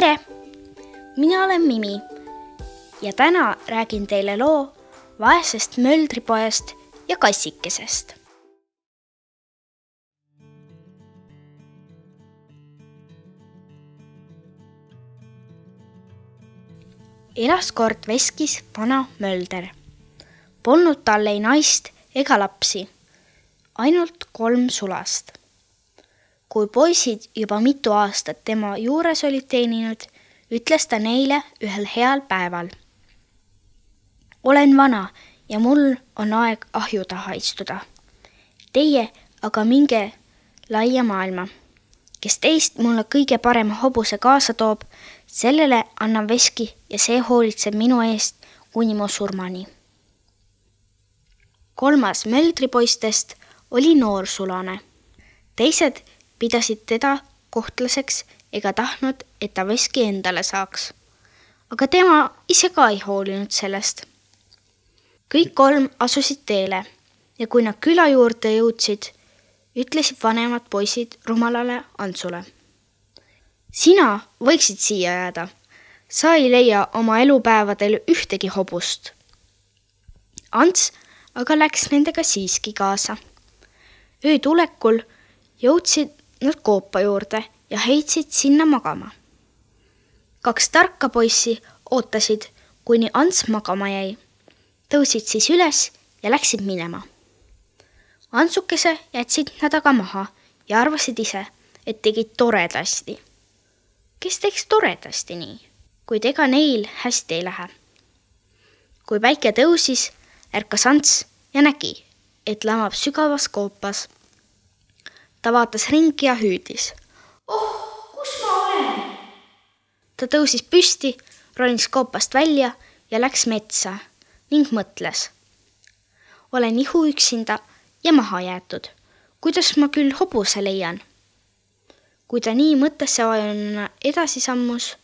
tere! mina olen Mimi ja täna räägin teile loo vaesest möldripoest ja kassikesest. elas kord veskis vana mölder. Polnud tal ei naist ega lapsi, ainult kolm sulast kui poisid juba mitu aastat tema juures olid teeninud, ütles ta neile ühel heal päeval. olen vana ja mul on aeg ahju taha istuda. Teie aga minge laia maailma. kes teist mulle kõige parema hobuse kaasa toob, sellele annan veski ja see hoolitseb minu eest kuni mu surmani. kolmas möldripoistest oli noorsulane. teised pidasid teda kohtlaseks ega tahtnud, et ta veski endale saaks. aga tema ise ka ei hoolinud sellest. kõik kolm asusid teele ja kui nad küla juurde jõudsid, ütlesid vanemad poisid rumalale Antsule. sina võiksid siia jääda. sa ei leia oma elupäevadel ühtegi hobust. Ants aga läks nendega siiski kaasa. öö tulekul jõudsid nad koopa juurde ja heitsid sinna magama. kaks tarka poissi ootasid, kuni Ants magama jäi, tõusid siis üles ja läksid minema. Antsukese jätsid nad aga maha ja arvasid ise, et tegid toredasti. kes teeks toredasti nii, kuid ega neil hästi ei lähe. kui päike tõusis, ärkas Ants ja nägi, et lamab sügavas koopas ta vaatas ringi ja hüüdis. oh, kus ma olen? ta tõusis püsti, ronis koopast välja ja läks metsa ning mõtles. olen ihu üksinda ja maha jäetud. kuidas ma küll hobuse leian? kui ta nii mõttesse vajununa edasi sammus,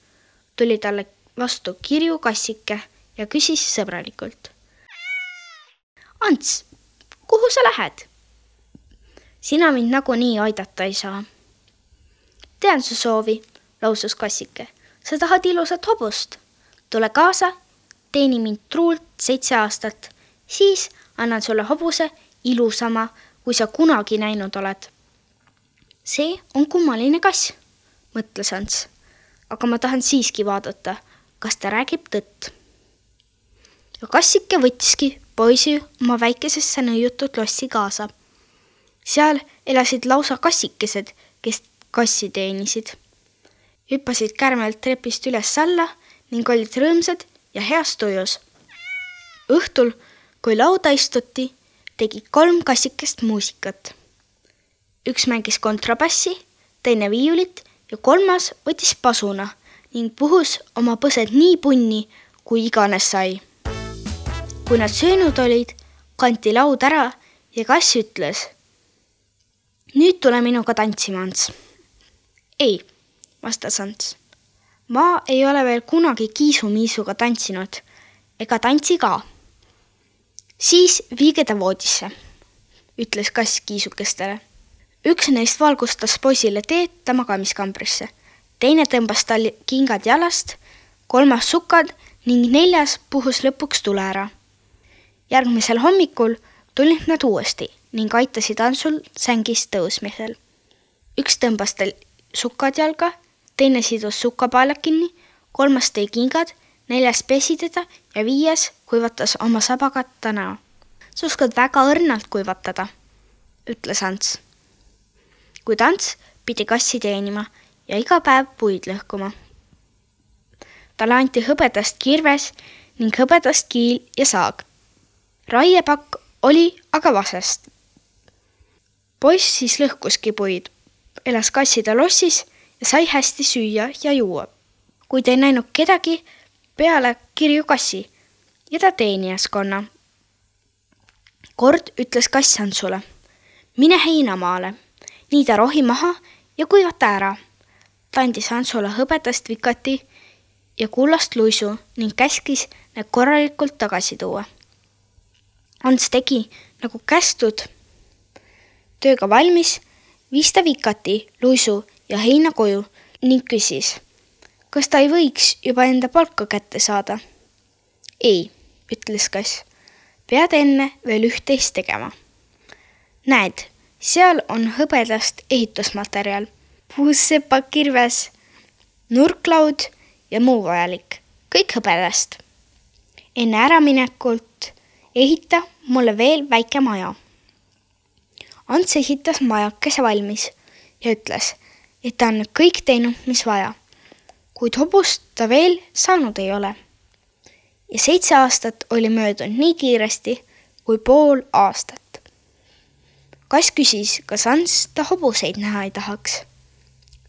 tuli talle vastu kirju kassike ja küsis sõbralikult. Ants, kuhu sa lähed? Sina mind nagunii aidata ei saa. tean su soovi, lausus kassike. sa tahad ilusat hobust. tule kaasa, teeni mind truult seitse aastat, siis annan sulle hobuse ilusama, kui sa kunagi näinud oled. see on kummaline kass, mõtles Ants. aga ma tahan siiski vaadata, kas ta räägib tõtt. ja kassike võttiski poisi oma väikesesse nõiutud lossi kaasa seal elasid lausa kassikesed, kes kassi teenisid. hüppasid kärmelt trepist üles-alla ning olid rõõmsad ja heas tujus. õhtul, kui lauda istuti, tegid kolm kassikest muusikat. üks mängis kontrabassi, teine viiulit ja kolmas võttis pasuna ning puhus oma põsed nii punni, kui iganes sai. kui nad söönud olid, kanti laud ära ja kass ütles nüüd tule minuga tantsima, Ants. ei, vastas Ants. ma ei ole veel kunagi kiisu-miisuga tantsinud ega tantsi ka. siis viige ta voodisse, ütles kass kiisukestele. üks neist valgustas poisile teed ta magamiskambrisse, teine tõmbas tal kingad jalast, kolmas sukad ning neljas puhus lõpuks tule ära. järgmisel hommikul tulid nad uuesti ning aitasid Antsul sängist tõusmisel. üks tõmbas tal sukad jalga, teine sidus sukapaelad kinni, kolmas tõi kingad, neljas pesi teda ja viies kuivatas oma sabaga ta näo. sa oskad väga õrnalt kuivatada, ütles Ants. kuid Ants pidi kassi teenima ja iga päev puid lõhkuma. talle anti hõbedast kirves ning hõbedast kiil ja saag. raiepakk oli aga vasest poiss siis lõhkuski puid, elas kasside lossis ja sai hästi süüa ja juua. kuid ei näinud kedagi peale kirju kassi ja ta teenijaskonna. kord ütles kass Hantsule, mine heinamaale, niida rohi maha ja kuivata ära. ta andis Hantsule hõbedast vikati ja kullast luisu ning käskis need korralikult tagasi tuua. Ants tegi nagu kästud tööga valmis, viis ta vikati, luisu ja heina koju ning küsis, kas ta ei võiks juba enda palka kätte saada? ei, ütles kass. pead enne veel üht-teist tegema. näed, seal on hõbedast ehitusmaterjal, puussepa kirves, nurklaud ja muu vajalik, kõik hõbedast. enne äraminekut ehita mulle veel väike maja. Ants ehitas majakese valmis ja ütles, et ta on kõik teinud, mis vaja. kuid hobust ta veel saanud ei ole. ja seitse aastat oli möödunud nii kiiresti kui pool aastat. kass küsis, kas Ants ta hobuseid näha ei tahaks.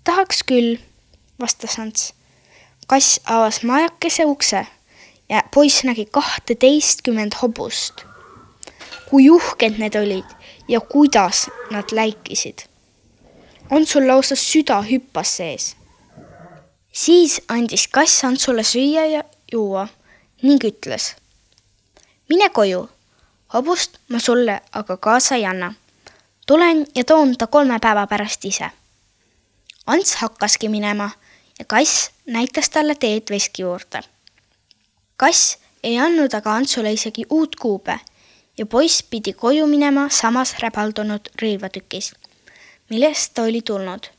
tahaks küll, vastas Ants. kass avas majakese ukse ja poiss nägi kahteteistkümmend hobust. kui uhked need olid ja kuidas nad läikisid. Antsul lausa süda hüppas sees. siis andis kass Antsule süüa ja juua ning ütles. mine koju, hobust ma sulle aga kaasa ei anna. tulen ja toon ta kolme päeva pärast ise. Ants hakkaski minema ja kass näitas talle teed veski juurde kass ei andnud aga Antsule isegi uut kuube ja poiss pidi koju minema samas räbaldunud rõivatükis, millest ta oli tulnud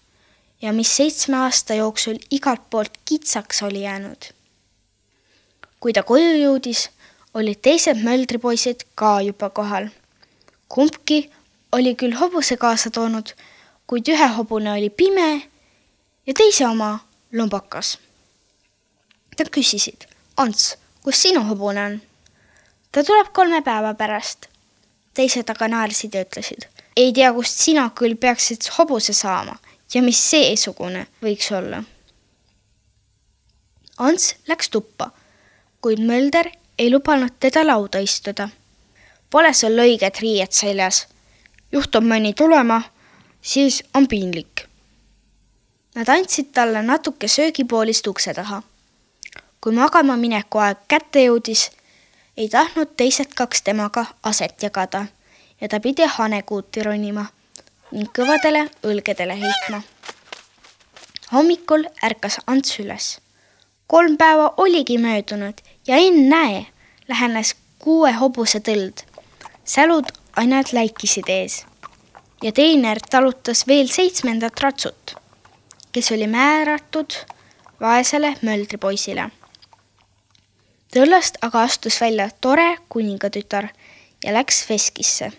ja mis seitsme aasta jooksul igalt poolt kitsaks oli jäänud. kui ta koju jõudis, olid teised möldripoisid ka juba kohal. kumbki oli küll hobuse kaasa toonud, kuid ühe hobune oli pime ja teise oma lombakas. Nad küsisid, Ants kus sinu hobune on? Ta tuleb kolme päeva pärast. teised aga naersid ja ütlesid, ei tea, kust sina küll peaksid hobuse saama ja mis seesugune võiks olla. Ants läks tuppa, kuid Mölder ei lubanud teda lauda istuda. Pole sul õiged riied seljas. juhtub mõni tulema, siis on piinlik. Nad andsid talle natuke söögipoolist ukse taha kui magama mineku aeg kätte jõudis, ei tahtnud teised kaks temaga aset jagada ja ta pidi hanekuuti ronima ning kõvadele õlgedele heitma. hommikul ärkas Ants üles. kolm päeva oligi möödunud ja ennäe, lähenes kuue hobuse tõld. sälud ainult läikisid ees ja teener talutas veel seitsmendat ratsut, kes oli määratud vaesele möldripoisile tõllast aga astus välja tore kuningatütar ja läks veskisse.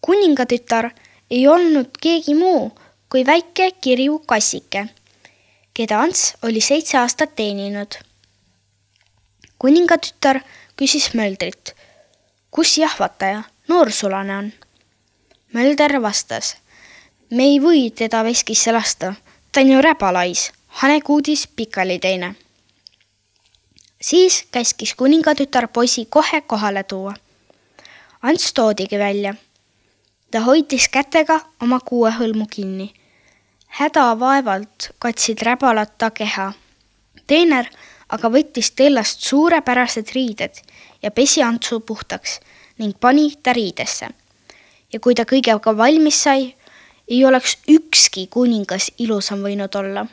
kuningatütar ei olnud keegi muu kui väike kirju kassike, keda Ants oli seitse aastat teeninud. kuningatütar küsis Möldrit, kus jahvataja, noorsulane on? Mölder vastas, me ei või teda veskisse lasta, ta on ju räbalais, hanekuudis pikali teine siis käskis kuningatütar poisi kohe kohale tuua. Ants toodigi välja. ta hoidis kätega oma kuuehõlmu kinni. hädavaevalt katsid räbalad ta keha. teener aga võttis tellast suurepärased riided ja pesi Antsu puhtaks ning pani ta riidesse. ja kui ta kõigega valmis sai, ei oleks ükski kuningas ilusam võinud olla.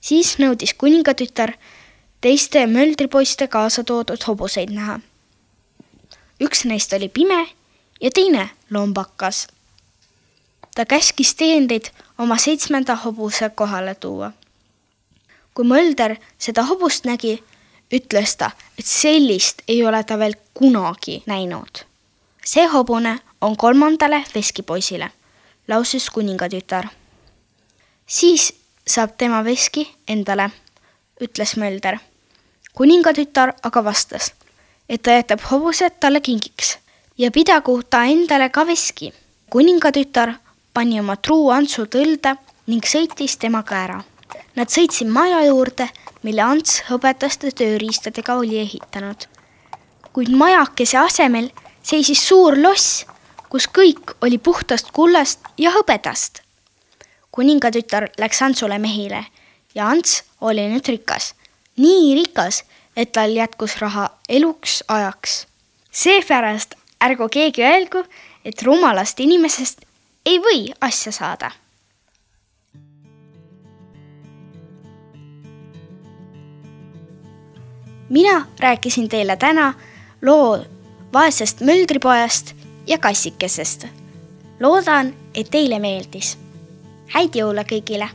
siis nõudis kuningatütar teiste möldripoiste kaasa toodud hobuseid näha. üks neist oli pime ja teine lombakas. ta käskis teenreid oma seitsmenda hobuse kohale tuua. kui Mölder seda hobust nägi, ütles ta, et sellist ei ole ta veel kunagi näinud. see hobune on kolmandale veskipoisile, lausus kuningatütar. siis saab tema veski endale, ütles Mölder kuningatütar aga vastas, et ta jätab hobused talle kingiks ja pidagu ta endale ka veski. kuningatütar pani oma truu Antsu tõlde ning sõitis temaga ära. Nad sõitsid maja juurde, mille Ants hõbedaste tööriistadega oli ehitanud. kuid majakese asemel seisis suur loss, kus kõik oli puhtast kullast ja hõbedast. kuningatütar läks Antsule mehile ja Ants oli nüüd rikas nii rikas, et tal jätkus raha eluks ajaks. seepärast ärgu keegi öelgu, et rumalast inimesest ei või asja saada mina rääkisin teile täna loo vaesest möldripojast ja kassikesest. loodan, et teile meeldis. häid jõule kõigile